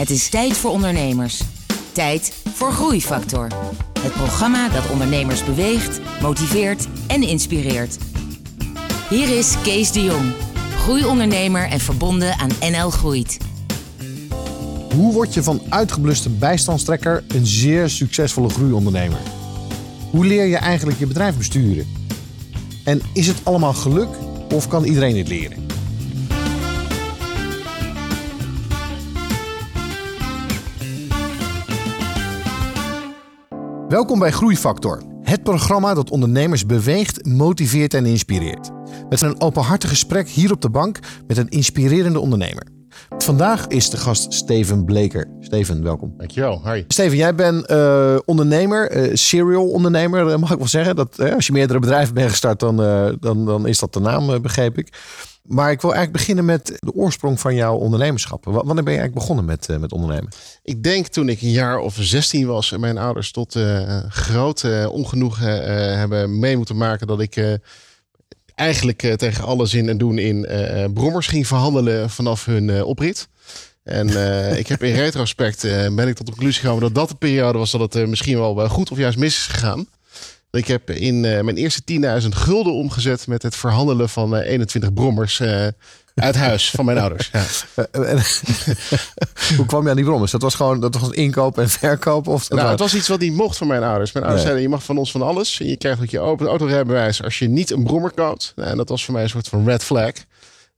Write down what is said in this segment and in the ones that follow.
Het is tijd voor ondernemers. Tijd voor Groeifactor. Het programma dat ondernemers beweegt, motiveert en inspireert. Hier is Kees de Jong, groeiondernemer en verbonden aan NL Groeit. Hoe word je van uitgebluste bijstandstrekker een zeer succesvolle groeiondernemer? Hoe leer je eigenlijk je bedrijf besturen? En is het allemaal geluk of kan iedereen dit leren? Welkom bij Groeifactor, het programma dat ondernemers beweegt, motiveert en inspireert. Met een openhartig gesprek hier op de bank met een inspirerende ondernemer. Vandaag is de gast Steven Bleker. Steven, welkom. Dankjewel, hi. Steven, jij bent eh, ondernemer, eh, serial ondernemer, eh, mag ik wel zeggen. Dat, als je meerdere bedrijven bent gestart, dan, dan, dan is dat de naam, begreep ik. Maar ik wil eigenlijk beginnen met de oorsprong van jouw ondernemerschap. Wanneer ben je eigenlijk begonnen met, met ondernemen? Ik denk toen ik een jaar of 16 was en mijn ouders tot grote ongenoegen hebben mee moeten maken dat ik eigenlijk uh, tegen alle zin en doen in uh, brommers ging verhandelen vanaf hun uh, oprit. En ik heb in retrospect ben ik tot de conclusie gekomen dat dat de periode was dat het misschien wel goed of juist mis is gegaan. Ik heb in mijn eerste 10.000 gulden omgezet met het verhandelen van 21 brommers uit huis van mijn ouders. Ja. Hoe kwam je aan die brommers? Dat was gewoon dat was inkoop en verkoop? Of nou, het was iets wat niet mocht van mijn ouders. Mijn ouders zeiden, je mag van ons van alles. je krijgt ook je autorijbewijs als je niet een brommer koopt. Nou, en dat was voor mij een soort van red flag.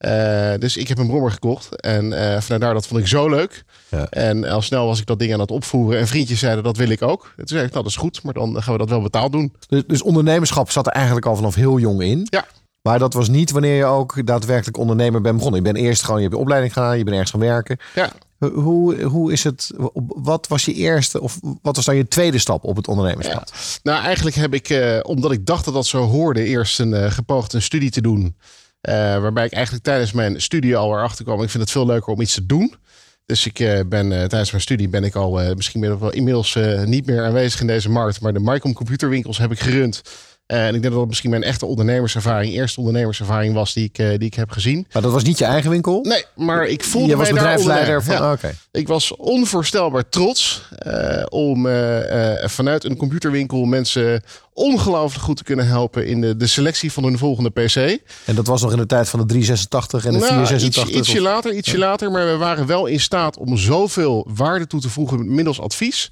Uh, dus ik heb een brommer gekocht. En uh, vanuit daar, dat vond ik zo leuk. Ja. En al snel was ik dat ding aan het opvoeren. En vriendjes zeiden, dat wil ik ook. toen zei ik, nou dat is goed. Maar dan gaan we dat wel betaald doen. Dus, dus ondernemerschap zat er eigenlijk al vanaf heel jong in? Ja. Maar dat was niet wanneer je ook daadwerkelijk ondernemer bent begonnen. Je bent eerst gewoon, je hebt je opleiding gedaan, je bent ergens gaan werken. Ja. Hoe, hoe is het? Wat was je eerste of wat was dan je tweede stap op het ondernemerschap? Nou, eigenlijk heb ik, eh, omdat ik dacht dat dat zo hoorde, eerst een gepoogd een studie te doen. Uh, waarbij ik eigenlijk tijdens mijn studie al erachter kwam. Ik vind het veel leuker om iets te doen. Dus ik uh, ben tijdens mijn studie ben ik al misschien wel inmiddels niet meer aanwezig in deze markt. Maar de Mycom computerwinkels heb ik gerund. En ik denk dat dat misschien mijn echte ondernemerservaring, eerste ondernemerservaring was die ik, uh, die ik heb gezien. Maar dat was niet je eigen winkel? Nee, maar ik voelde je was mij bedrijfsleider van. Ja. Okay. Ik was onvoorstelbaar trots uh, om uh, vanuit een computerwinkel mensen ongelooflijk goed te kunnen helpen in de, de selectie van hun volgende PC. En dat was nog in de tijd van de 386 en de nou, 486? Iets, ietsje later, ietsje later. Maar we waren wel in staat om zoveel waarde toe te voegen middels advies.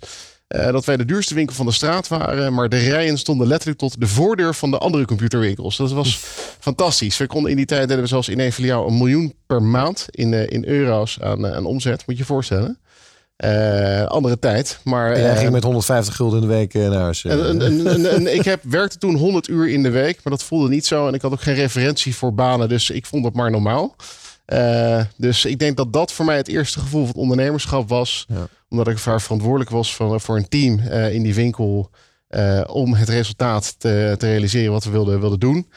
Uh, dat wij de duurste winkel van de straat waren. Maar de rijen stonden letterlijk tot de voordeur van de andere computerwinkels. Dat was fantastisch. We konden in die tijd deden we zelfs in één filiaal een miljoen per maand in, uh, in euro's aan, uh, aan omzet. Moet je je voorstellen. andere tijd. Maar, en jij ging met 150 gulden in de week naar huis. En, en, en, ik heb, werkte toen 100 uur in de week. Maar dat voelde niet zo. En ik had ook geen referentie voor banen. Dus ik vond dat maar normaal. dus ik denk dat dat voor mij het eerste gevoel van ondernemerschap was. Ja omdat ik verantwoordelijk was voor, voor een team uh, in die winkel. Uh, om het resultaat te, te, realiseren wat we wilden, wilden doen.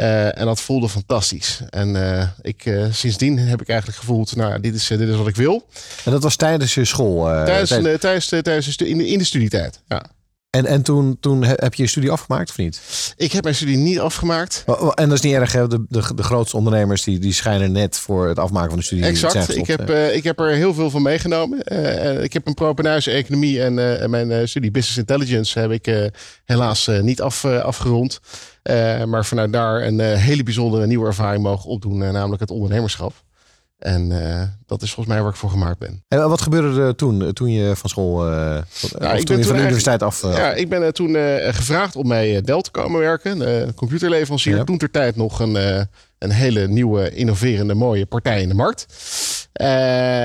Uh, en dat voelde fantastisch. En ik, sindsdien heb ik eigenlijk gevoeld, nou, dit is, dit is wat ik wil. En dat was tijdens je school? tijdens, tijdens, tijdens, tijdens de, in, de, in de studietijd, ja. En, en toen, toen heb je je studie afgemaakt of niet? Ik heb mijn studie niet afgemaakt. En dat is niet erg, hè? De, de, de grootste ondernemers die, die schijnen net voor het afmaken van de studie. Exact. Ik heb, uh, ik heb er heel veel van meegenomen. Uh, ik heb een propenuise economie en uh, mijn studie Business Intelligence heb ik helaas niet af, afgerond. maar vanuit daar een hele bijzondere nieuwe ervaring mogen opdoen, namelijk het ondernemerschap. En uh, dat is volgens mij waar ik voor gemaakt ben. En wat gebeurde er toen, eh, toen je van school, uh, nou, toen je van de universiteit af... Uh, ja, ik ben toen gevraagd om bij Dell te komen werken. De computerleverancier. Ja. Toen ter tijd nog een, een hele nieuwe, innoverende, mooie partij in de markt.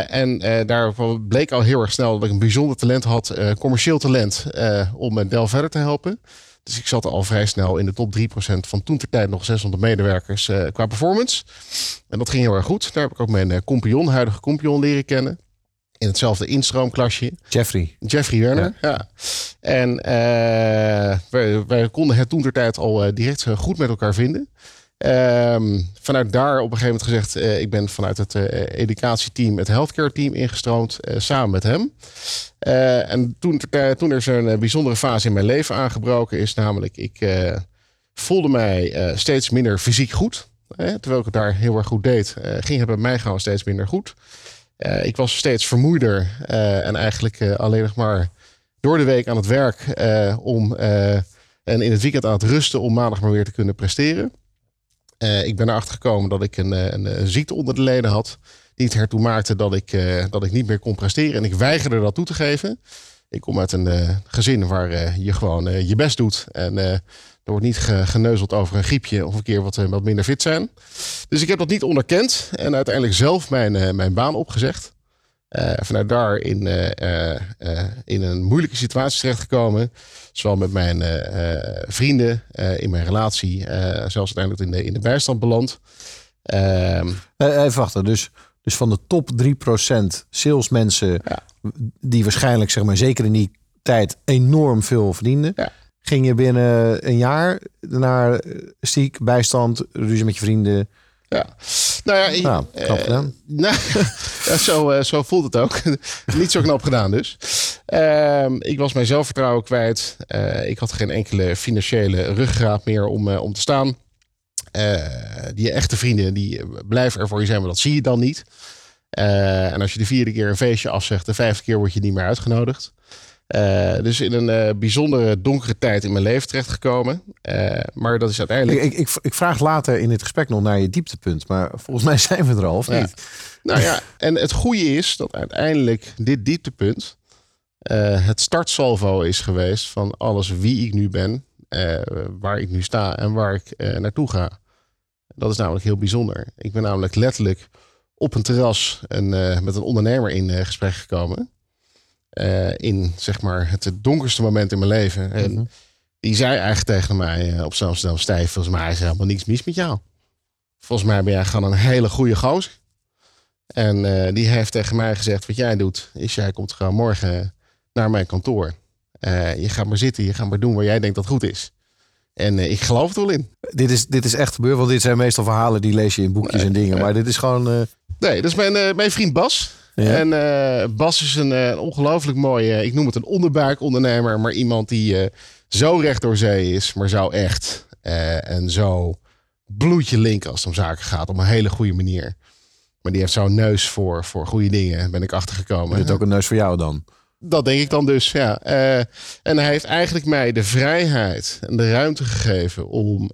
en daar bleek al heel erg snel dat ik een bijzonder talent had. commercieel talent om Dell verder te helpen. Dus ik zat al vrij snel in de top 3% van toen ter tijd nog 600 medewerkers uh, qua performance. En dat ging heel erg goed. Daar heb ik ook mijn uh, huidige compagnon, leren kennen. In hetzelfde instroomklasje. Jeffrey. Jeffrey Werner, ja. ja. En uh, wij, wij, konden het toen ter tijd al direct goed met elkaar vinden. Um, vanuit daar op een gegeven moment gezegd, uh, ik ben vanuit het uh, educatieteam, het healthcare team ingestroomd, uh, samen met hem. en toen, toen er zo'n bijzondere fase in mijn leven aangebroken is, namelijk ik voelde mij steeds minder fysiek goed. terwijl ik het daar heel erg goed deed, ging het bij mij gewoon steeds minder goed. ik was steeds vermoeider en eigenlijk alleen nog maar door de week aan het werk om, en in het weekend aan het rusten om maandag maar weer te kunnen presteren. Ik ben erachter gekomen dat ik een, een, ziekte onder de leden had. Die het ertoe maakte dat ik, dat ik niet meer kon presteren. En ik weigerde dat toe te geven. Ik kom uit een gezin waar je gewoon je best doet. En er wordt niet geneuzeld over een griepje of een keer wat, eh, wat minder fit zijn. Dus ik heb dat niet onderkend en uiteindelijk zelf mijn, eh, mijn baan opgezegd. Uh, vanuit daar in, in een moeilijke situatie terechtgekomen. Zowel met mijn vrienden, in mijn relatie, zelfs uiteindelijk in de, in de bijstand beland. Ehm, even wachten, dus, dus van de top 3% salesmensen ja. die waarschijnlijk zeg maar, zeker in die tijd enorm veel verdienden. Ja ging je binnen een jaar naar eh, ziek, bijstand, ruzie met je vrienden. Ja, nou ja, ik, nou, knap eh, gedaan. nou, ja, zo, uh, zo voelt het ook. Niet zo knap gedaan dus. Uh, ik was mijn zelfvertrouwen kwijt. Uh, ik had geen enkele financiële ruggraat meer om, om te staan. die echte vrienden die blijven er voor je zijn, maar dat zie je dan niet. en als je de vierde keer een feestje afzegt, de vijfde keer word je niet meer uitgenodigd. Uh, dus in een uh, bijzondere donkere tijd in mijn leven terechtgekomen. Uh, maar dat is uiteindelijk. Ik, ik, ik, vraag later in dit gesprek nog naar je dieptepunt. Maar volgens mij zijn we er al, of niet? Nou ja, en het goede is dat uiteindelijk dit dieptepunt. het startsalvo is geweest van alles wie ik nu ben. waar ik nu sta en waar ik naartoe ga. Dat is namelijk heel bijzonder. Ik ben namelijk letterlijk op een terras en, met een ondernemer in gesprek gekomen. Uh, in zeg maar het donkerste moment in mijn leven. En mhm. die zei eigenlijk tegen mij uh, op zo'n snel stijf, volgens mij is er helemaal niks mis met jou. Volgens mij ben jij gewoon een hele goede gozer. En uh, die heeft tegen mij gezegd, wat jij doet, is jij komt gewoon morgen naar mijn kantoor. je gaat maar zitten, je gaat maar doen waar jij denkt dat goed is. En ik geloof het wel in. Dit is, dit is echt gebeurd, want dit zijn meestal verhalen die lees je in boekjes en dingen. Maar dit is gewoon... Nee, dat is mijn, mijn vriend Bas. En uh, Bas is een uh, ongelooflijk mooie, ik noem het een onderbuikondernemer, maar iemand die uh, zo recht door zee is, maar zo echt. en zo bloedje link als het om zaken gaat, op een hele goede manier. Maar die heeft zo'n neus voor, voor goede dingen, ben ik achtergekomen. Is het ook een neus voor jou dan? Dat denk ik dan dus, ja. en hij heeft eigenlijk mij de vrijheid en de ruimte gegeven om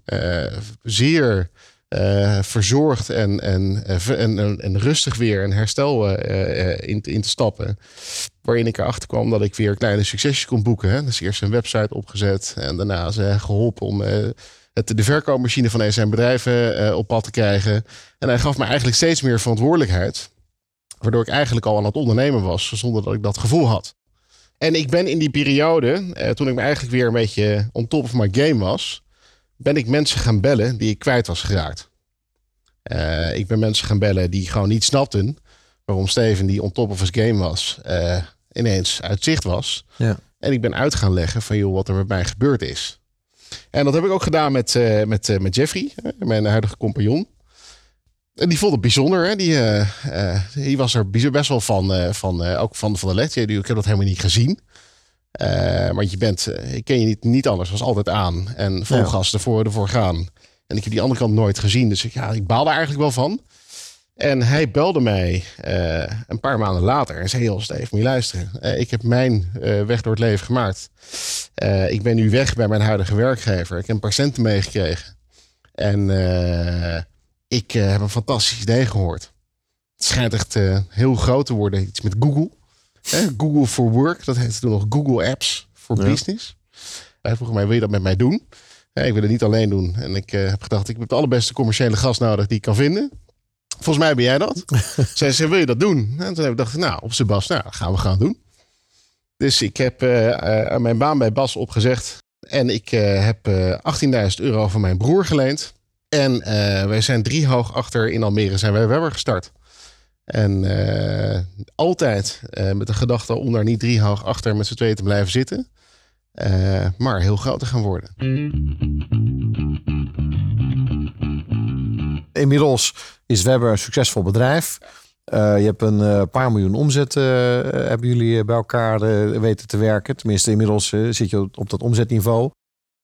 zeer uh, verzorgd en, en, eh, en, en, en, rustig weer een herstel uh, in, in te stappen. Waarin ik erachter kwam dat ik weer kleine succesjes kon boeken. Hè. Dus eerst een website opgezet en daarna ze geholpen om de verkoopmachine van zijn bedrijven op pad te krijgen. En hij gaf me eigenlijk steeds meer verantwoordelijkheid. Waardoor ik eigenlijk al aan het ondernemen was, zonder dat ik dat gevoel had. En ik ben in die periode, toen ik me eigenlijk weer een beetje on top of my game was, ben ik mensen gaan bellen die ik kwijt was geraakt. Uh, ik ben mensen gaan bellen die gewoon niet snapten waarom Steven, die on top of his game was, uh, ineens uit zicht was. Ja. En ik ben uit gaan leggen van joh, wat er met mij gebeurd is. En dat heb ik ook gedaan met, uh, met, met Jeffrey, mijn huidige compagnon. En die vond het bijzonder. Hè? Die, die was er best wel van, van ook van, van de let. Ik heb dat helemaal niet gezien. Uh, want je bent, uh, ik ken je niet, niet anders, was altijd aan. En vol ja. gas ervoor, ervoor gaan. En ik heb die andere kant nooit gezien. Dus ik, ja, ik baalde eigenlijk wel van. En hij belde mij uh, een paar maanden later en zei: heel Steve, moet je luisteren. ik heb mijn weg door het leven gemaakt. ik ben nu weg bij mijn huidige werkgever. Ik heb centen meegekregen. En ik heb een fantastisch idee gehoord. Het schijnt echt heel groot te worden. Iets met Google. Google for Work, dat heette toen nog Google Apps for Business. Hij vroeg mij, wil je dat met mij doen? ik wil het niet alleen doen. En ik uh, heb gedacht, ik heb de allerbeste commerciële gast nodig die ik kan vinden. Volgens mij ben jij dat. Zij zei, wil je dat doen? En toen heb ik gedacht, nou, op zijn Bas, nou, dat gaan we gaan doen. Dus ik heb uh, mijn baan bij Bas opgezegd. En ik heb 18.000 euro van mijn broer geleend. En wij zijn drie hoog achter in Almere zijn wij Webber gestart. En uh, altijd uh, met de gedachte om daar niet drie hoog achter met z'n tweeën te blijven zitten. Uh, maar heel groot te gaan worden. Inmiddels is Webber een succesvol bedrijf. je hebt een paar miljoen omzet, hebben jullie bij elkaar weten te werken. Tenminste, inmiddels zit je op dat omzetniveau.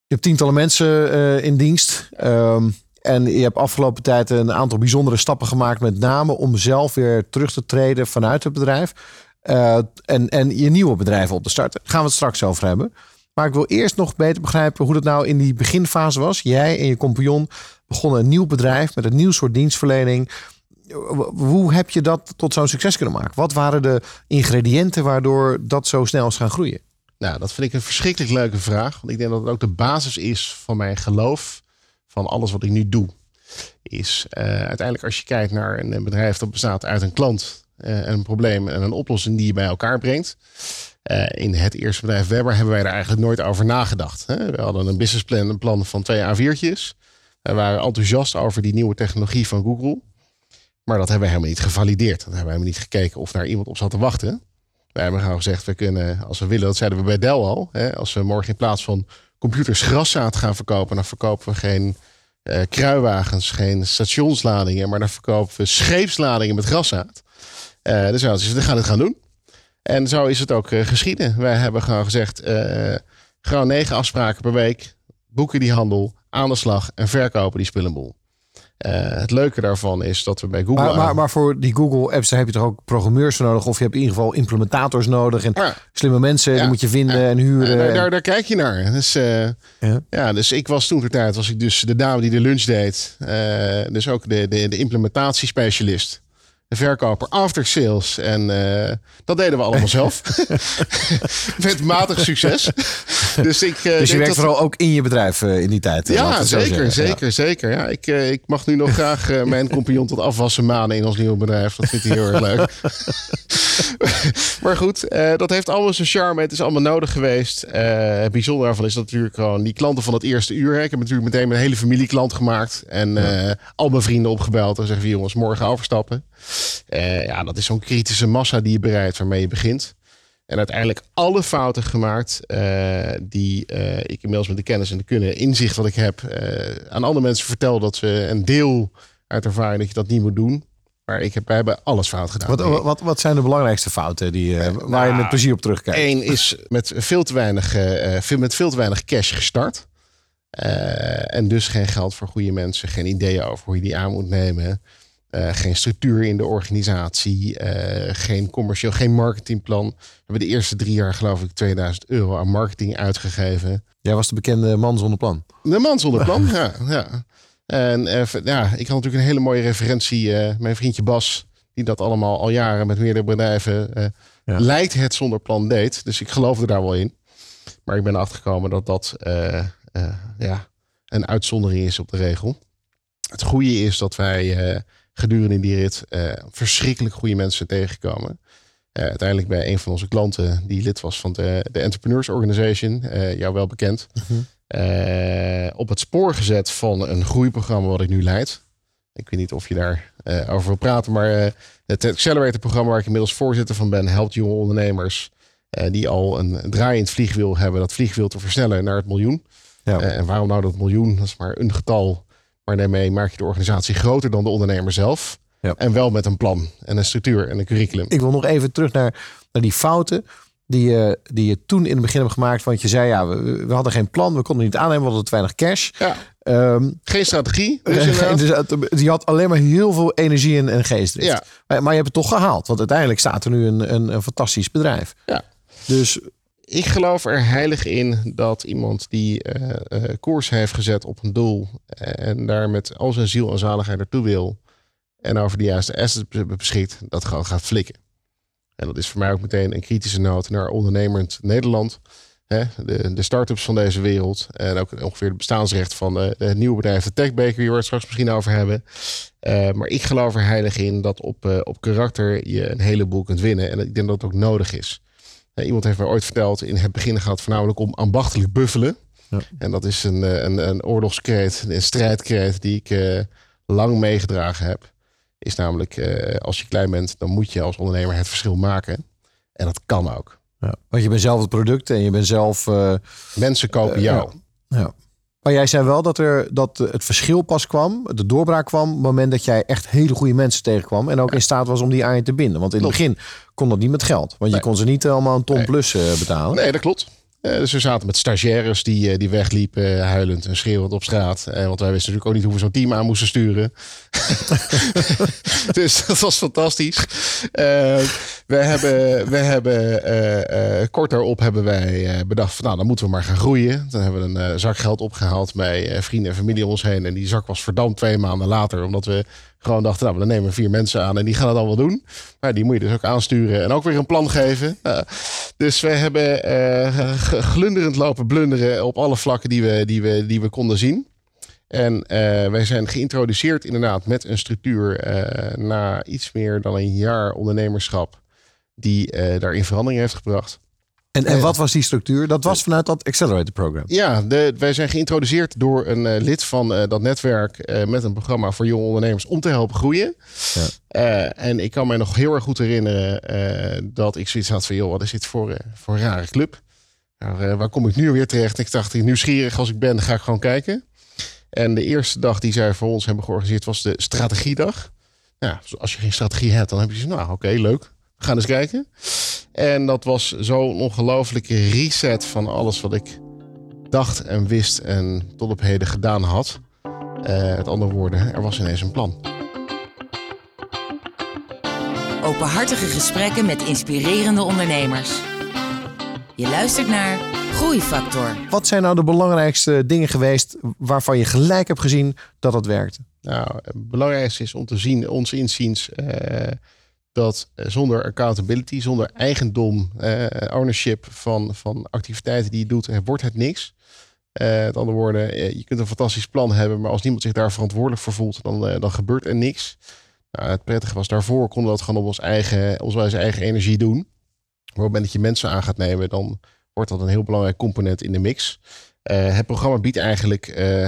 Je hebt tientallen mensen in dienst. Ehm, En je hebt afgelopen tijd een aantal bijzondere stappen gemaakt, met name om zelf weer terug te treden vanuit het bedrijf. Uh, en, en je nieuwe bedrijf op te starten. Daar gaan we het straks over hebben. Maar ik wil eerst nog beter begrijpen hoe dat nou in die beginfase was. Jij en je compagnon begonnen een nieuw bedrijf met een nieuw soort dienstverlening. Hoe heb je dat tot zo'n succes kunnen maken? Wat waren de ingrediënten waardoor dat zo snel is gaan groeien? Nou, dat vind ik een verschrikkelijk leuke vraag. Want ik denk dat het ook de basis is van mijn geloof van alles wat ik nu doe. Is uh, uiteindelijk als je kijkt naar een bedrijf dat bestaat uit een klant, uh, een probleem en een oplossing die je bij elkaar brengt. Uh, in het eerste bedrijf Weber hebben wij daar eigenlijk nooit over nagedacht. Hè? We hadden een businessplan, een plan van twee A4'tjes. We waren enthousiast over die nieuwe technologie van Google. Maar dat hebben we helemaal niet gevalideerd. Dat hebben we helemaal niet gekeken of daar iemand op zat te wachten. Wij hebben gewoon gezegd, we kunnen, als we willen, dat zeiden we bij Dell al. Hè, als we morgen in plaats van computers graszaad gaan verkopen, dan verkopen we geen uh, kruiwagens, geen stationsladingen, maar dan verkopen we scheepsladingen met graszaad. Uh, dus we gaan het gaan doen. En zo is het ook uh, geschieden. Wij hebben gewoon gezegd, gewoon negen afspraken per week, boeken die handel, aan de slag en verkopen die spullenboel. Uh, het leuke daarvan is dat we bij Google. Maar, maar, maar, voor die Google apps, daar heb je toch ook programmeurs nodig? Of je hebt in ieder geval implementators nodig. En ja. slimme mensen, die moet je vinden en huren. Daar, daar, daar, kijk je naar. Dus, uh, ja. dus ik was toen de tijd, was ik dus de dame die de lunch deed. Uh, dus ook de, de, de implementatiespecialist verkoper after sales. En uh, dat deden we allemaal zelf. Met matig succes. dus ik, uh, dus je werkt vooral ook in je bedrijf uh, in die tijd. Ja, zeker, zeker, ja. zeker. Ja, ik, ik mag nu nog graag mijn compagnon tot afwassen manen in ons nieuwe bedrijf. Dat vindt hij heel erg leuk. maar goed, dat heeft allemaal zijn charme. Het is allemaal nodig geweest. het bijzondere daarvan is dat natuurlijk gewoon die klanten van het eerste uur. Hè. Ik heb natuurlijk meteen mijn hele familie klant gemaakt. En ja. al mijn vrienden opgebeld. En zeggen, jongens, morgen overstappen. Uh, ja, dat is zo'n kritische massa die je bereidt waarmee je begint. En uiteindelijk alle fouten gemaakt uh, die uh, ik inmiddels met de kennis en de kunnen, inzicht wat ik heb, aan andere mensen vertel dat ze een deel uit ervaring dat je dat niet moet doen. Maar ik heb, wij hebben alles fout gedaan. Wat, wat, wat zijn de belangrijkste fouten die, waar nou, je met plezier op terugkijkt? Eén is met veel, te weinig, met veel te weinig cash gestart. en dus geen geld voor goede mensen, geen ideeën over hoe je die aan moet nemen. Uh, geen structuur in de organisatie, uh, geen commercieel, geen marketingplan. We hebben de eerste drie jaar, geloof ik, 2000 euro aan marketing uitgegeven. Jij was de bekende man zonder plan. De man zonder plan, ja. ja. En uh, ja, ik had natuurlijk een hele mooie referentie. mijn vriendje Bas, die dat allemaal al jaren met meerdere bedrijven ja. lijkt het zonder plan deed. Dus ik geloofde daar wel in. Maar ik ben achtergekomen dat dat ja, een uitzondering is op de regel. Het goede is dat wij gedurende die rit uh, verschrikkelijk goede mensen tegengekomen. Uh, uiteindelijk bij een van onze klanten die lid was van de, de Entrepreneurs Organization, uh, jou wel bekend, mhm. op het spoor gezet van een groeiprogramma wat ik nu leid. Ik weet niet of je daar over wil praten, maar het Accelerator-programma waar ik inmiddels voorzitter van ben, helpt jonge ondernemers die al een draaiend vliegwiel hebben, dat vliegwiel te versnellen naar het miljoen. Ja. en waarom nou dat miljoen? Dat is maar een getal maar daarmee maak je de organisatie groter dan de ondernemer zelf. Ja. En wel met een plan en een structuur en een curriculum. Ik wil nog even terug naar, naar die fouten die je, die je toen in het begin hebt gemaakt. Want je zei ja, we, we hadden geen plan, we konden niet aannemen, we hadden te weinig cash. Ja. Um, geen strategie. Dus dus je had alleen maar heel veel energie en, en geestdrift. Ja. Maar, maar, je hebt het toch gehaald. Want uiteindelijk staat er nu een, een, een fantastisch bedrijf. Ja. Dus ik geloof er heilig in dat iemand die uh, koers heeft gezet op een doel en daar met al zijn ziel en zaligheid naartoe wil en over de juiste assets beschikt, dat gewoon gaat flikken. En dat is voor mij ook meteen een kritische noot naar ondernemend Nederland. Hè, de, de start-ups van deze wereld. En ook ongeveer het bestaansrecht van de, de nieuwe bedrijven, de Tech Baker, waar we het straks misschien over hebben. Maar ik geloof er heilig in dat op, op karakter je een heleboel kunt winnen. En ik denk dat het ook nodig is iemand heeft mij ooit verteld, in het begin gaat het voornamelijk om ambachtelijk buffelen. Ja. En dat is een, eh, een, een oorlogskreet, een strijdkreet die ik uh, lang meegedragen heb. Is namelijk, uh, als je klein bent, dan moet je als ondernemer het verschil maken. En dat kan ook. Ja, want je bent zelf het product en je bent zelf... Mensen kopen jou. ja. Maar jij zei wel dat, er, dat het verschil pas kwam, de doorbraak kwam, op het moment dat jij echt hele goede mensen tegenkwam. En ook in staat was om die aan je te binden. Want in het begin kon dat niet met geld. Want je kon ze niet allemaal een ton plus uh, betalen. Nee, dat klopt. Uh, dus we zaten met stagiaires die, uh, die wegliepen, huilend en schreeuwend op straat. Want wij wisten natuurlijk ook niet hoe we zo'n team aan moesten sturen. dus dat was fantastisch. we hebben, we hebben kort daarop hebben wij bedacht, van, nou dan moeten we maar gaan groeien. Dan hebben we een zak geld opgehaald bij vrienden en familie om ons heen. En die zak was verdampt twee maanden later, omdat we gewoon dachten, nou, dan nemen we vier mensen aan en die gaan het wel doen. Maar die moet je dus ook aansturen en ook weer een plan geven. dus we hebben uh, glunderend lopen blunderen op alle vlakken die we, die we, die we konden zien. En uh, wij zijn geïntroduceerd inderdaad met een structuur uh, na iets meer dan een jaar ondernemerschap die daarin verandering heeft gebracht. En, en wat was die structuur? Dat was vanuit dat Accelerator Program. Ja, de, wij zijn geïntroduceerd door een uh, lid van uh, dat netwerk uh, met een programma voor jonge ondernemers om te helpen groeien. Ja. en ik kan mij nog heel erg goed herinneren dat ik zoiets had van, joh, wat is dit voor, voor een rare club? Nou, waar kom ik nu weer terecht? Ik dacht, nieuwsgierig als ik ben, ga ik gewoon kijken. En de eerste dag die zij voor ons hebben georganiseerd was de strategiedag. Ja, als je geen strategie hebt, dan heb je zo, nou oké, leuk. Gaan eens kijken. En dat was zo'n ongelofelijke reset van alles wat ik dacht en wist en tot op heden gedaan had. Uh, met andere woorden, er was ineens een plan. Openhartige gesprekken met inspirerende ondernemers. Je luistert naar Groeifactor. Wat zijn nou de belangrijkste dingen geweest waarvan je gelijk hebt gezien dat het werkte? Nou, het belangrijkste is om te zien, ons inziens, uh, dat eh, zonder accountability, zonder eigendom, uh, ownership van, van activiteiten die je doet, wordt het niks. Uh, met andere woorden, je kunt een fantastisch plan hebben, maar als niemand zich daar verantwoordelijk voor voelt, dan, dan gebeurt er niks. Nou, het prettige was daarvoor, konden we dat gewoon op ons eigen, onze eigen energie doen. Maar op het moment dat je mensen aan gaat nemen, dan wordt dat een heel belangrijk component in de mix. het programma biedt eigenlijk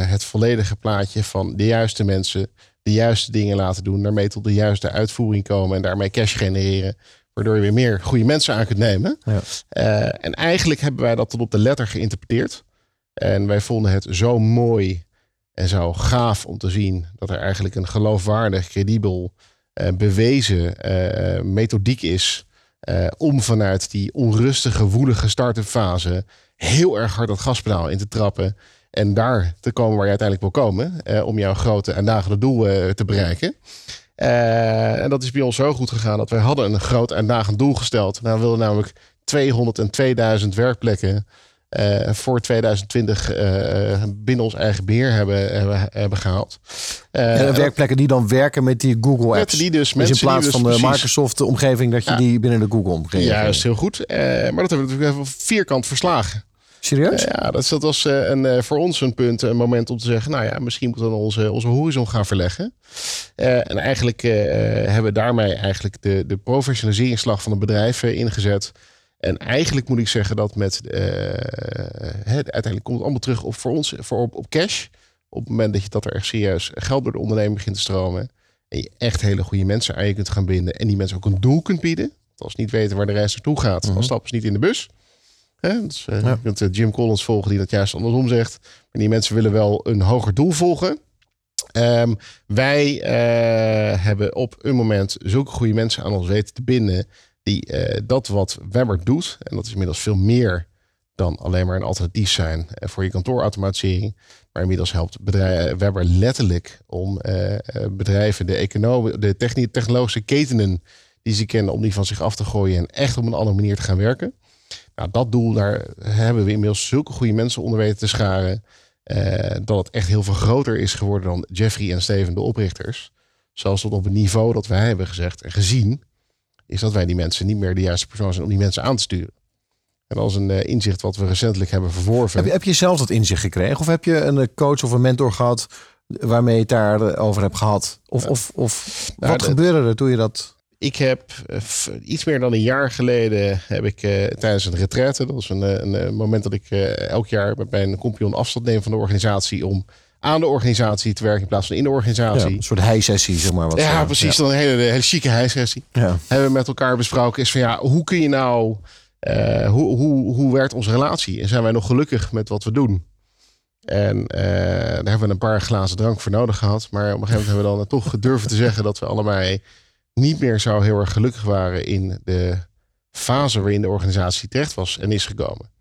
het volledige plaatje van de juiste mensen, de juiste dingen laten doen, daarmee tot de juiste uitvoering komen en daarmee cash genereren. Waardoor je weer meer goede mensen aan kunt nemen. Ja. Uh, en eigenlijk hebben wij dat tot op de letter geïnterpreteerd. En wij vonden het zo mooi en zo gaaf om te zien dat er eigenlijk een geloofwaardig, credibel, uh, bewezen uh, methodiek is. om vanuit die onrustige, woelige start-up fase heel erg hard dat gaspedaal in te trappen. En daar te komen waar je uiteindelijk wil komen. Eh, om jouw grote en dagelijkse doel uh, te bereiken. Uh, en dat is bij ons zo goed gegaan dat wij hadden een groot en dagend doel gesteld. Nou, we wilden namelijk 202.000 werkplekken voor 2020 binnen ons eigen beheer hebben, hebben, hebben gehaald. en werkplekken die dan werken met die Google apps. Die dus, dus in plaats dus van de Microsoft omgeving dat je die binnen de Google omgeving. Ja, dat is heel goed. maar dat hebben we natuurlijk even vierkant verslagen. Serieus? ja, dat, dat was uh, een, uh, voor ons een punt, een moment om te zeggen, nou ja, misschien moeten we onze, onze horizon gaan verleggen. Uh, en eigenlijk hebben we daarmee eigenlijk de, de professionaliseringsslag van het bedrijf ingezet. En eigenlijk moet ik zeggen dat met, uiteindelijk komt het allemaal terug op voor ons, voor op, op cash. Op het moment dat je dat er echt serieus geld door de onderneming begint te stromen. En je echt hele goede mensen aan je kunt gaan binden. En die mensen ook een doel kunt bieden. Want als ze niet weten waar de reis naartoe gaat, dan mhm. stappen ze niet in de bus. Dus, uh, Je kunt uh, Jim Collins volgen die dat juist andersom zegt. Maar die mensen willen wel een hoger doel volgen. Um, wij uh, hebben op een moment zulke goede mensen aan ons weten te binden. Die dat wat Webber doet. En dat is inmiddels veel meer dan alleen maar een alternatief zijn voor je kantoorautomatisering. Maar inmiddels helpt bedrijf, Webber letterlijk om bedrijven, de, economie, de technologische ketenen die ze kennen, om die van zich af te gooien en echt op een andere manier te gaan werken. Nou, dat doel, daar hebben we inmiddels zulke goede mensen onder weten te scharen. Uh, dat het echt heel veel groter is geworden dan Jeffrey en Steven, de oprichters. Zelfs tot op het niveau dat wij hebben gezegd en gezien, is dat wij die mensen niet meer de juiste persoon zijn om die mensen aan te sturen. En als een uh, inzicht wat we recentelijk hebben verworven. Heb je, heb je zelf dat inzicht gekregen? Of heb je een eh, coach of een mentor gehad waarmee je het daarover hebt gehad? Of, of, of nou, wat gebeurde er toen je dat ik heb uh, iets meer dan een jaar geleden heb ik uh, tijdens een retraite, dat is een, eh, een, moment dat ik elk jaar met mijn compagnon afstand neem van de organisatie om aan de organisatie te werken in plaats van in de organisatie. Ja, een soort heisessie, zeg maar. Wat ja, precies. Ja. Dan een hele, hele chique heisessie. Ja. Hebben we met elkaar besproken is van ja, hoe kun je nou, hoe, hoe, hoe werkt onze relatie? En zijn wij nog gelukkig met wat we doen? En daar hebben we een paar glazen drank voor nodig gehad. Maar op een gegeven moment hebben we dan toch gedurven te zeggen dat we allebei niet meer zo heel erg gelukkig waren in de fase waarin de organisatie terecht was en is gekomen.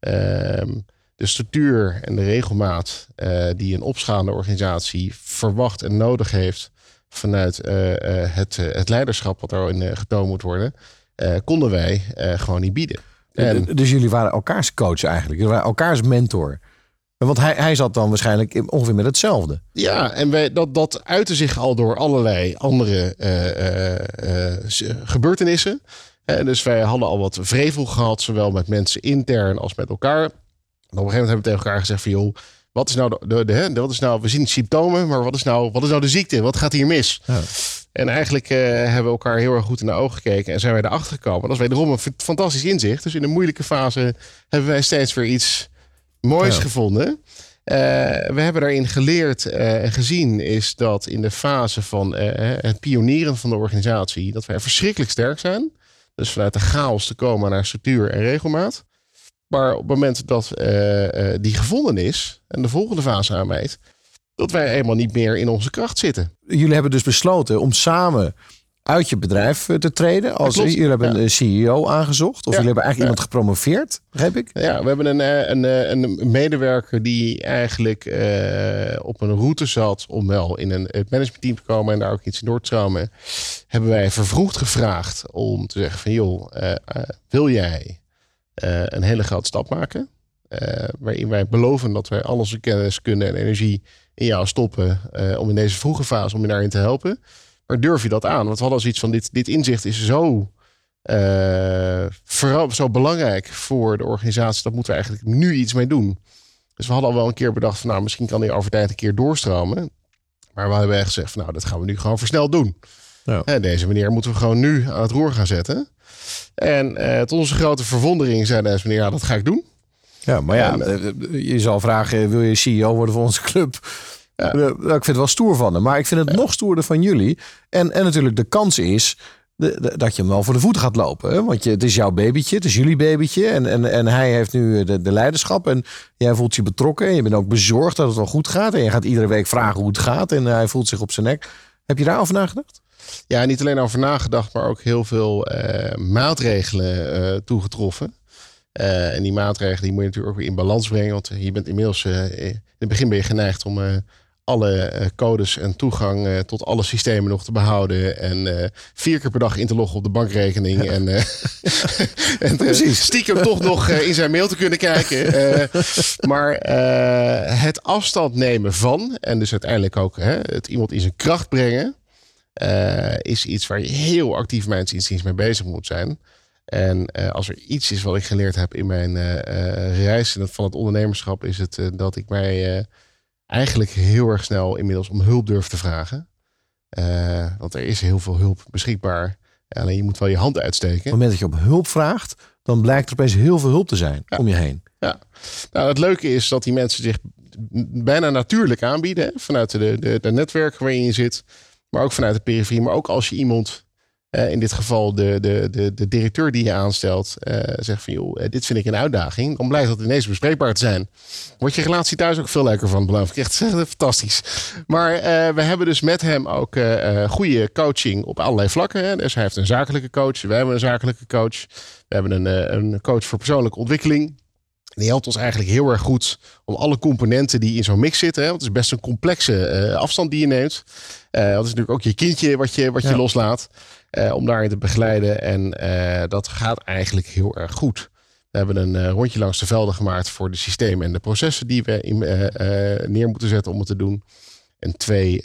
ehm, de structuur en de regelmaat die een opschaande organisatie verwacht en nodig heeft vanuit het, het leiderschap wat erin getoond moet worden, konden wij gewoon niet bieden. En, dus jullie waren elkaars coach eigenlijk, jullie waren elkaars mentor. Want hij, hij zat dan waarschijnlijk ongeveer met hetzelfde. Ja, en wij, dat, dat uitte zich al door allerlei andere uh, uh, gebeurtenissen. dus wij hadden al wat vrevel gehad, zowel met mensen intern als met elkaar. En op een gegeven moment hebben we tegen elkaar gezegd van joh, wat is nou de, de, de, wat is nou, we zien symptomen, maar wat is nou, wat is nou de ziekte? Wat gaat hier mis? Ja. En eigenlijk hebben we elkaar heel erg goed in de ogen gekeken en zijn wij erachter gekomen. Dat is wederom een fantastisch inzicht. Dus in een moeilijke fase hebben wij steeds weer iets moois gevonden. Uh, we hebben daarin geleerd uh, en gezien is dat in de fase van uh, het pionieren van de organisatie, dat wij verschrikkelijk sterk zijn. Dus vanuit de chaos te komen naar structuur en regelmaat. Maar op het moment dat die gevonden is en de volgende fase aanmeet, dat wij eenmaal niet meer in onze kracht zitten. Jullie hebben dus besloten om samen uit je bedrijf eh, te treden. Als jullie hebben een CEO aangezocht. Of jullie hebben eigenlijk iemand gepromoveerd, begrijp ik? Ja, we hebben een, eh, een, eh, een medewerker die eigenlijk op een route zat om wel in een het managementteam te komen en daar ook iets in door te stromen. Hebben wij vervroegd gevraagd om te zeggen van joh, wil jij een hele grote stap maken? waarin wij beloven dat wij al onze kennis, kunde en energie in jou stoppen om in deze vroege fase om je daarin te helpen. Maar durf je dat aan? Want we hadden zoiets van: dit, dit inzicht is zo, uh, vooral, zo belangrijk voor de organisatie. Dat moeten we eigenlijk nu iets mee doen. Dus we hadden al wel een keer bedacht: van, nou, misschien kan die over tijd een keer doorstromen. Maar we hebben echt gezegd: van, nou, dat gaan we nu gewoon versneld doen. Ja. En deze meneer moeten we gewoon nu aan het roer gaan zetten. En uh, tot onze grote verwondering zei deze meneer: ja, dat ga ik doen. Ja, maar ja, eh, je zal vragen: wil je CEO worden van onze club? Ja. Eh, ik vind het wel stoer van hem. Maar ik vind het nog stoerder van jullie. En, en natuurlijk de kans is de, dat je hem wel voor de voeten gaat lopen. Hè? Want je, het is jouw babytje, het is jullie babytje. En, en, en hij heeft nu de, de leiderschap. En jij voelt je betrokken. En je bent ook bezorgd dat het wel goed gaat. En je gaat iedere week vragen hoe het gaat. En hij voelt zich op zijn nek. Heb je daarover nagedacht? Ja, niet alleen over nagedacht, maar ook heel veel uh, maatregelen uh, toegetroffen. Uh, en die maatregelen die moet je natuurlijk ook weer in balans brengen. Want je bent inmiddels, in het begin ben je geneigd om alle eh, codes en toegang eh, tot alle systemen nog te behouden. En uh, vier keer per dag in te loggen op de bankrekening. Ja. En, en Precies. stiekem toch nog in zijn mail te kunnen kijken. maar het afstand nemen van, en dus uiteindelijk ook hè, het iemand in zijn kracht brengen, is iets waar je heel actief mensen inziens mee bezig moet zijn. En als er iets is wat ik geleerd heb in mijn reis van het ondernemerschap, is het dat ik mij eigenlijk heel erg snel inmiddels om hulp durf te vragen. Uh, want er is heel veel hulp beschikbaar. Alleen je moet wel je hand uitsteken. Op het moment dat je om hulp vraagt, dan blijkt er opeens heel veel hulp te zijn om je heen. Ja, nou het leuke is dat die mensen zich bijna natuurlijk aanbieden. Vanuit de, de, de netwerken waarin je zit. Maar ook vanuit de periferie. Maar ook als je iemand uh, in dit geval de, de, de, de directeur die je aanstelt uh, zegt van joh, uh, dit vind ik een uitdaging. Dan blijkt dat ineens bespreekbaar te zijn. Wordt je relatie thuis ook veel leuker van, beloof ik. Echt fantastisch. Maar we hebben dus met hem ook goede coaching op allerlei vlakken. Hè. Dus hij heeft een zakelijke coach. Wij hebben een zakelijke coach. We hebben een, een coach voor persoonlijke ontwikkeling. Die helpt ons eigenlijk heel erg goed om alle componenten die in zo'n mix zitten. Hè, want het is best een complexe afstand die je neemt. dat is natuurlijk ook je kindje wat je, wat je loslaat. Uh, om daarin te begeleiden. En uh, dat gaat eigenlijk heel erg goed. We hebben een uh, rondje langs de velden gemaakt voor de systemen en de processen die we in, neer moeten zetten om het te doen. En twee,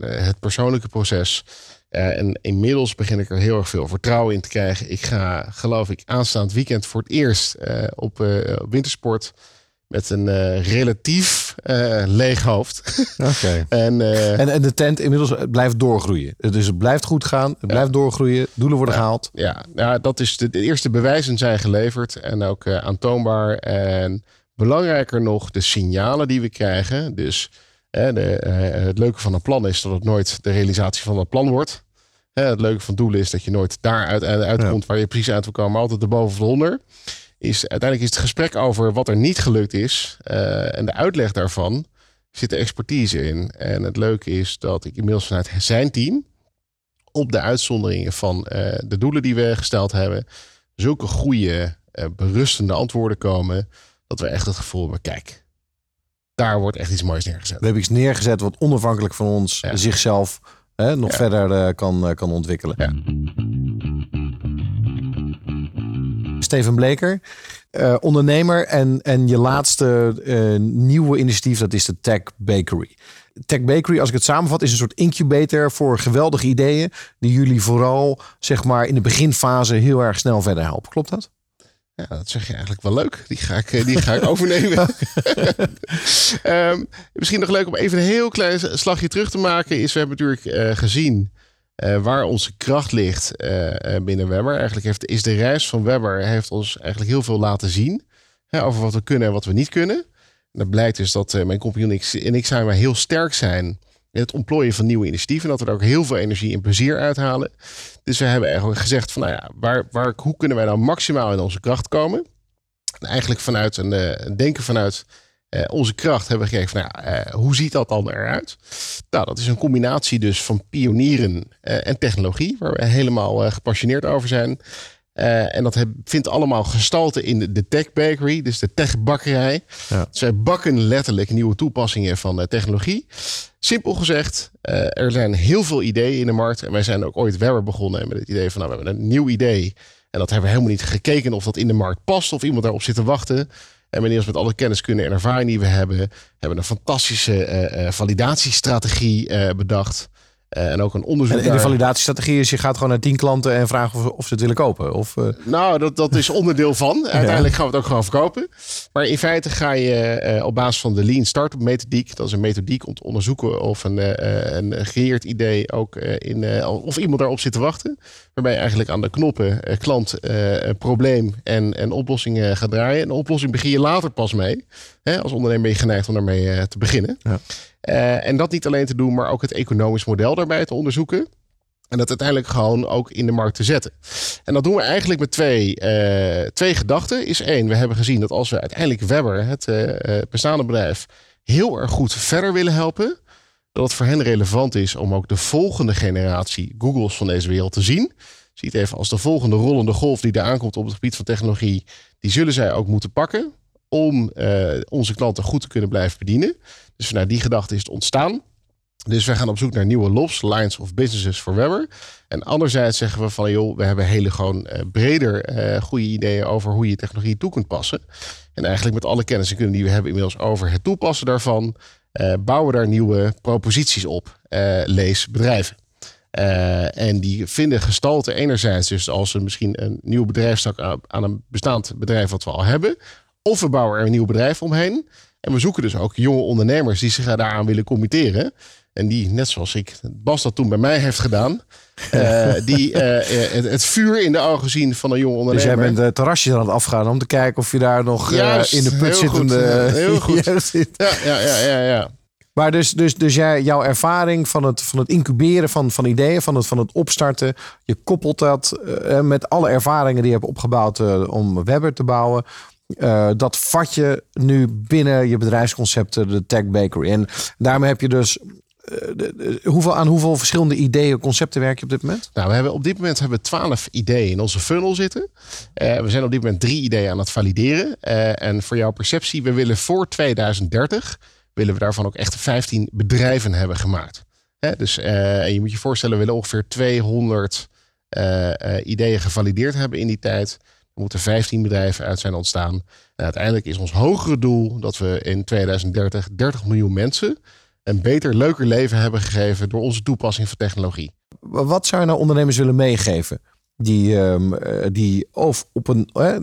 het persoonlijke proces. en inmiddels begin ik er heel erg veel vertrouwen in te krijgen. Ik ga, geloof ik, aanstaand weekend voor het eerst op wintersport met een uh, relatief uh, leeg hoofd. Oké. en, uh, en, en de tent inmiddels blijft doorgroeien. Dus het blijft goed gaan, het blijft doorgroeien, doelen worden gehaald. Ja, ja, dat is de, de, eerste bewijzen zijn geleverd en ook aantoonbaar. En belangrijker nog, de signalen die we krijgen. Dus de, het leuke van een plan is dat het nooit de realisatie van het plan wordt. het leuke van doelen is dat je nooit daar uit, uitkomt waar je precies uit wil komen, maar altijd erboven of eronder is uiteindelijk is het gesprek over wat er niet gelukt is uh, en de uitleg daarvan zit de expertise in. En het leuke is dat ik inmiddels vanuit zijn team op de uitzonderingen van uh, de doelen die we gesteld hebben, zulke goede berustende antwoorden komen. Dat we echt het gevoel hebben, kijk, daar wordt echt iets moois neergezet. We hebben iets neergezet wat onafhankelijk van ons zichzelf nog verder kan, kan ontwikkelen. Ja. Steven Bleker, uh, ondernemer en, en je laatste uh, nieuwe initiatief, dat is de Tech Bakery. Tech Bakery, als ik het samenvat, is een soort incubator voor geweldige ideeën die jullie vooral zeg maar in de beginfase heel erg snel verder helpen. Klopt dat? Ja, dat zeg je eigenlijk wel leuk. Die ga ik, die ga ik overnemen. um, misschien nog leuk om even een heel klein slagje terug te maken. Is we hebben natuurlijk uh, gezien uh, waar onze kracht ligt uh, binnen Webber. Eigenlijk heeft, is de reis van Webber heeft ons eigenlijk heel veel laten zien. Hè, over wat we kunnen en wat we niet kunnen. En dat blijkt dus dat mijn compagnon en ik zijn heel sterk zijn in het ontplooien van nieuwe initiatieven. Dat we er ook heel veel energie en plezier uithalen. Dus we hebben eigenlijk gezegd van nou ja, waar, waar, hoe kunnen wij nou maximaal in onze kracht komen? En eigenlijk vanuit een denken vanuit uh, onze kracht hebben we gekeken van, nou, uh, hoe ziet dat dan eruit? Nou, dat is een combinatie dus van pionieren uh, en technologie, waar we helemaal gepassioneerd over zijn. en dat heb, vindt allemaal gestalte in de, de tech bakery, dus de techbakkerij. Ja. Dus wij bakken letterlijk nieuwe toepassingen van technologie. Simpel gezegd, er zijn heel veel ideeën in de markt. En wij zijn ook ooit Webber begonnen met het idee van, nou, we hebben een nieuw idee. En dat hebben we helemaal niet gekeken of dat in de markt past of iemand daarop zit te wachten. En wanneer met alle kennis kunnen en ervaring die we hebben, hebben een fantastische uh, validatiestrategie uh, bedacht. Uh, en ook een onderzoek. En, de validatiestrategie is: je gaat gewoon naar tien klanten en vragen of, of ze het willen kopen. Of, uh... Nou, dat, dat is onderdeel van. Uiteindelijk gaan we het ook gewoon verkopen. Maar in feite ga je uh, op basis van de Lean Startup methodiek, dat is een methodiek om te onderzoeken of een, een gecreëerd idee ook in, of iemand daarop zit te wachten. Waarbij je eigenlijk aan de knoppen klant, probleem en, en oplossing gaat draaien. En de oplossing begin je later pas mee. Hè, als ondernemer ben je geneigd om daarmee te beginnen. Ja. Uh, en dat niet alleen te doen, maar ook het economisch model daarbij te onderzoeken. En dat uiteindelijk gewoon ook in de markt te zetten. En dat doen we eigenlijk met twee, uh, twee gedachten. Is één, we hebben gezien dat als we uiteindelijk Webber, het uh, bestaande bedrijf, heel erg goed verder willen helpen. Dat het voor hen relevant is om ook de volgende generatie Googles van deze wereld te zien. Ziet even als de volgende rollende golf die er aankomt op het gebied van technologie. Die zullen zij ook moeten pakken om onze klanten goed te kunnen blijven bedienen. Dus vanuit die gedachte is het ontstaan. Dus we gaan op zoek naar nieuwe LOBs, Lines of Businesses for Webber. En anderzijds zeggen we van, joh, we hebben hele gewoon uh, breder uh, goede ideeën over hoe je technologie toe kunt passen. En eigenlijk met alle kennis en kunnen die we hebben inmiddels over het toepassen daarvan, bouwen daar nieuwe proposities op. lees bedrijven. en die vinden gestalte enerzijds dus als een, misschien een nieuw bedrijfstak aan een bestaand bedrijf wat we al hebben. Of we bouwen er een nieuw bedrijf omheen. En we zoeken dus ook jonge ondernemers die zich daaraan willen committeren. En die, net zoals ik, Bas dat toen bij mij heeft gedaan. Uh, die uh, het, het, vuur in de ogen zien van een jonge ondernemer. Dus jij bent de terrasjes aan het afgaan om te kijken of je daar nog Juist, uh, in de put zittende... heel goed. ja, ja, ja, ja, ja. Maar dus, dus, dus jij, jouw ervaring van het, van het incuberen van, van ideeën, van het, van het opstarten. Je koppelt dat met alle ervaringen die je hebt opgebouwd om Webber te bouwen. Uh, dat vat je nu binnen je bedrijfsconcepten, de Tech Bakery. En daarmee heb je dus. Uh, hoeveel, aan hoeveel verschillende ideeën, concepten werk je op dit moment? Nou, we hebben op dit moment hebben we twaalf ideeën in onze funnel zitten. Uh, we zijn op dit moment drie ideeën aan het valideren. en voor jouw perceptie, we willen voor 2030 willen we daarvan ook echt 15 bedrijven hebben gemaakt. Hè? Dus je moet je voorstellen, we willen ongeveer 200 ideeën gevalideerd hebben in die tijd. Er moeten 15 bedrijven uit zijn ontstaan. En uiteindelijk is ons hogere doel dat we in 2030 30 miljoen mensen een beter, leuker leven hebben gegeven door onze toepassing van technologie. Wat zou je nou ondernemers willen meegeven? Die, um, die of op een, uh,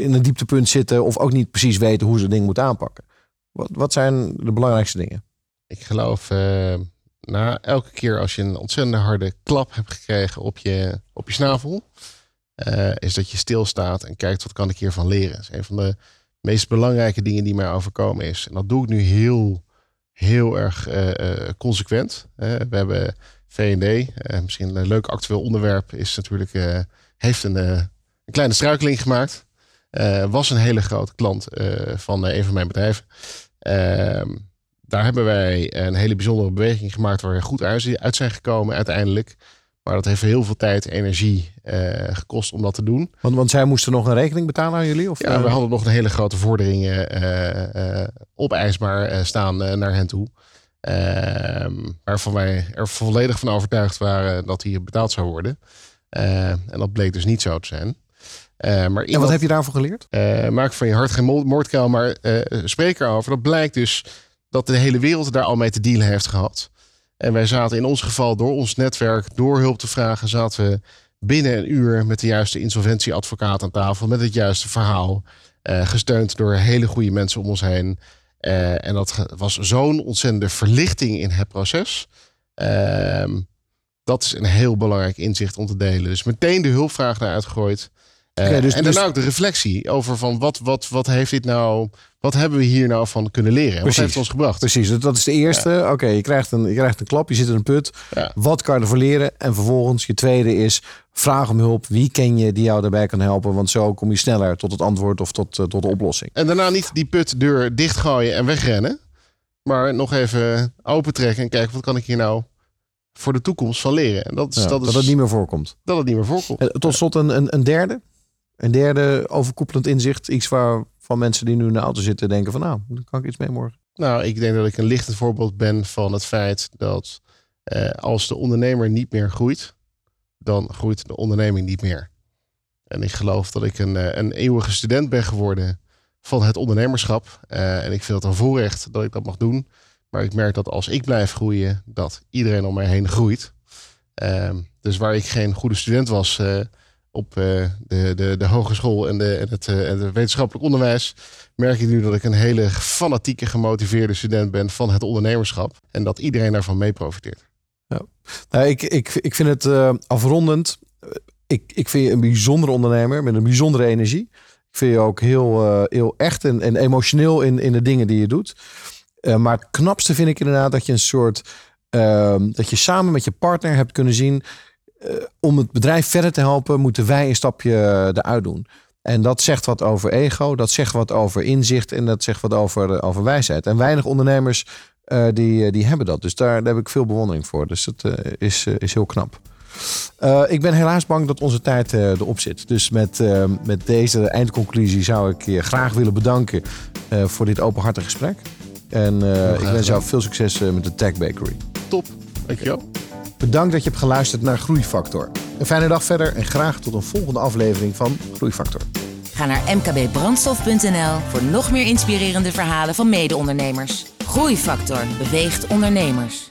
in een dieptepunt zitten of ook niet precies weten hoe ze ding moeten aanpakken. Wat, wat zijn de belangrijkste dingen? Ik geloof, uh, na elke keer als je een ontzettend harde klap hebt gekregen op je, op je snavel, uh, is dat je stilstaat en kijkt wat kan ik hiervan leren. Dat is een van de meest belangrijke dingen die mij overkomen is. En dat doe ik nu heel, heel erg uh, consequent. we hebben V&D, misschien een leuk actueel onderwerp, is natuurlijk, heeft een, een kleine struikeling gemaakt. was een hele grote klant van een van mijn bedrijven. Ehm, daar hebben wij een hele bijzondere beweging gemaakt waar we goed uit zijn gekomen uiteindelijk. Maar dat heeft heel veel tijd, energie gekost om dat te doen. Want, want zij moesten nog een rekening betalen aan jullie? Of, ja, we hadden nog een hele grote vordering opeisbaar staan naar hen toe. Ehm, waarvan wij er volledig van overtuigd waren dat hij betaald zou worden. en dat bleek dus niet zo te zijn. Uh, maar en wat heb je daarvoor geleerd? Uh, maak van je hart geen moordkuil, maar uh, spreek erover. Dat blijkt dus dat de hele wereld daar al mee te dealen heeft gehad. En wij zaten in ons geval door ons netwerk, door hulp te vragen, zaten we binnen een uur met de juiste insolventieadvocaat aan tafel, met het juiste verhaal. gesteund door hele goede mensen om ons heen. en dat was zo'n ontzettende verlichting in het proces. Ehm, dat is een heel belangrijk inzicht om te delen. Dus meteen de hulpvraag eruit gegooid. Uh, dus, en daarna dus- ook de reflectie over van wat, wat, wat heeft dit nou, wat hebben we hier nou van kunnen leren? Precies, wat heeft het ons gebracht? Precies, dat is de eerste. Oké, je, krijgt een, je krijgt een klap, je zit in een put. Wat kan je ervoor leren? En vervolgens, je tweede is, vraag om hulp. Wie ken je die jou daarbij kan helpen? Want zo kom je sneller tot het antwoord of tot, uh, tot de oplossing. En daarna niet die putdeur dichtgooien en wegrennen. Maar nog even opentrekken en kijken, wat kan ik hier nou voor de toekomst van leren? En dat, is, dat, is, dat het niet meer voorkomt. Dat het niet meer voorkomt. En tot slot een, een, een derde? Een derde overkoepelend inzicht, iets waarvan mensen die nu in de auto zitten denken van nou, daar kan ik iets mee morgen. Nou, ik denk dat ik een lichtend voorbeeld ben van het feit dat eh, als de ondernemer niet meer groeit, dan groeit de onderneming niet meer. En ik geloof dat ik een, eh, een eeuwige student ben geworden van het ondernemerschap. Uh, en ik vind het een voorrecht dat ik dat mag doen. Maar ik merk dat als ik blijf groeien, dat iedereen om mij heen groeit. Uh, dus waar ik geen goede student was, uh, op uh, de, de, de hogeschool en, de, en, het, het wetenschappelijk onderwijs, merk ik nu dat ik een hele fanatieke, gemotiveerde student ben van het ondernemerschap. En dat iedereen daarvan mee profiteert. Ja. Nou, ik, ik, ik vind het uh, afrondend. Ik, ik vind je een bijzondere ondernemer met een bijzondere energie. Ik vind je ook heel, heel echt en, en emotioneel in, in de dingen die je doet. maar het knapste vind ik inderdaad dat je een soort. Ehm, dat je samen met je partner hebt kunnen zien eh, om het bedrijf verder te helpen, moeten wij een stapje eh, eruit doen. En dat zegt wat over ego, dat zegt wat over inzicht en dat zegt wat over, eh, over wijsheid. En weinig ondernemers die, die hebben dat. Dus daar, daar heb ik veel bewondering voor. Dus dat is, is heel knap. ik ben helaas bang dat onze tijd erop zit. Dus met, met deze eindconclusie zou ik je graag willen bedanken voor dit openhartige gesprek. En ik wens jou veel succes met de Tech Bakery. Top, dankjewel. Bedankt dat je hebt geluisterd naar Groeifactor. Een fijne dag verder en graag tot een volgende aflevering van Groeifactor. Ga naar mkbbrandstof.nl voor nog meer inspirerende verhalen van mede-ondernemers. Groeifactor beweegt ondernemers.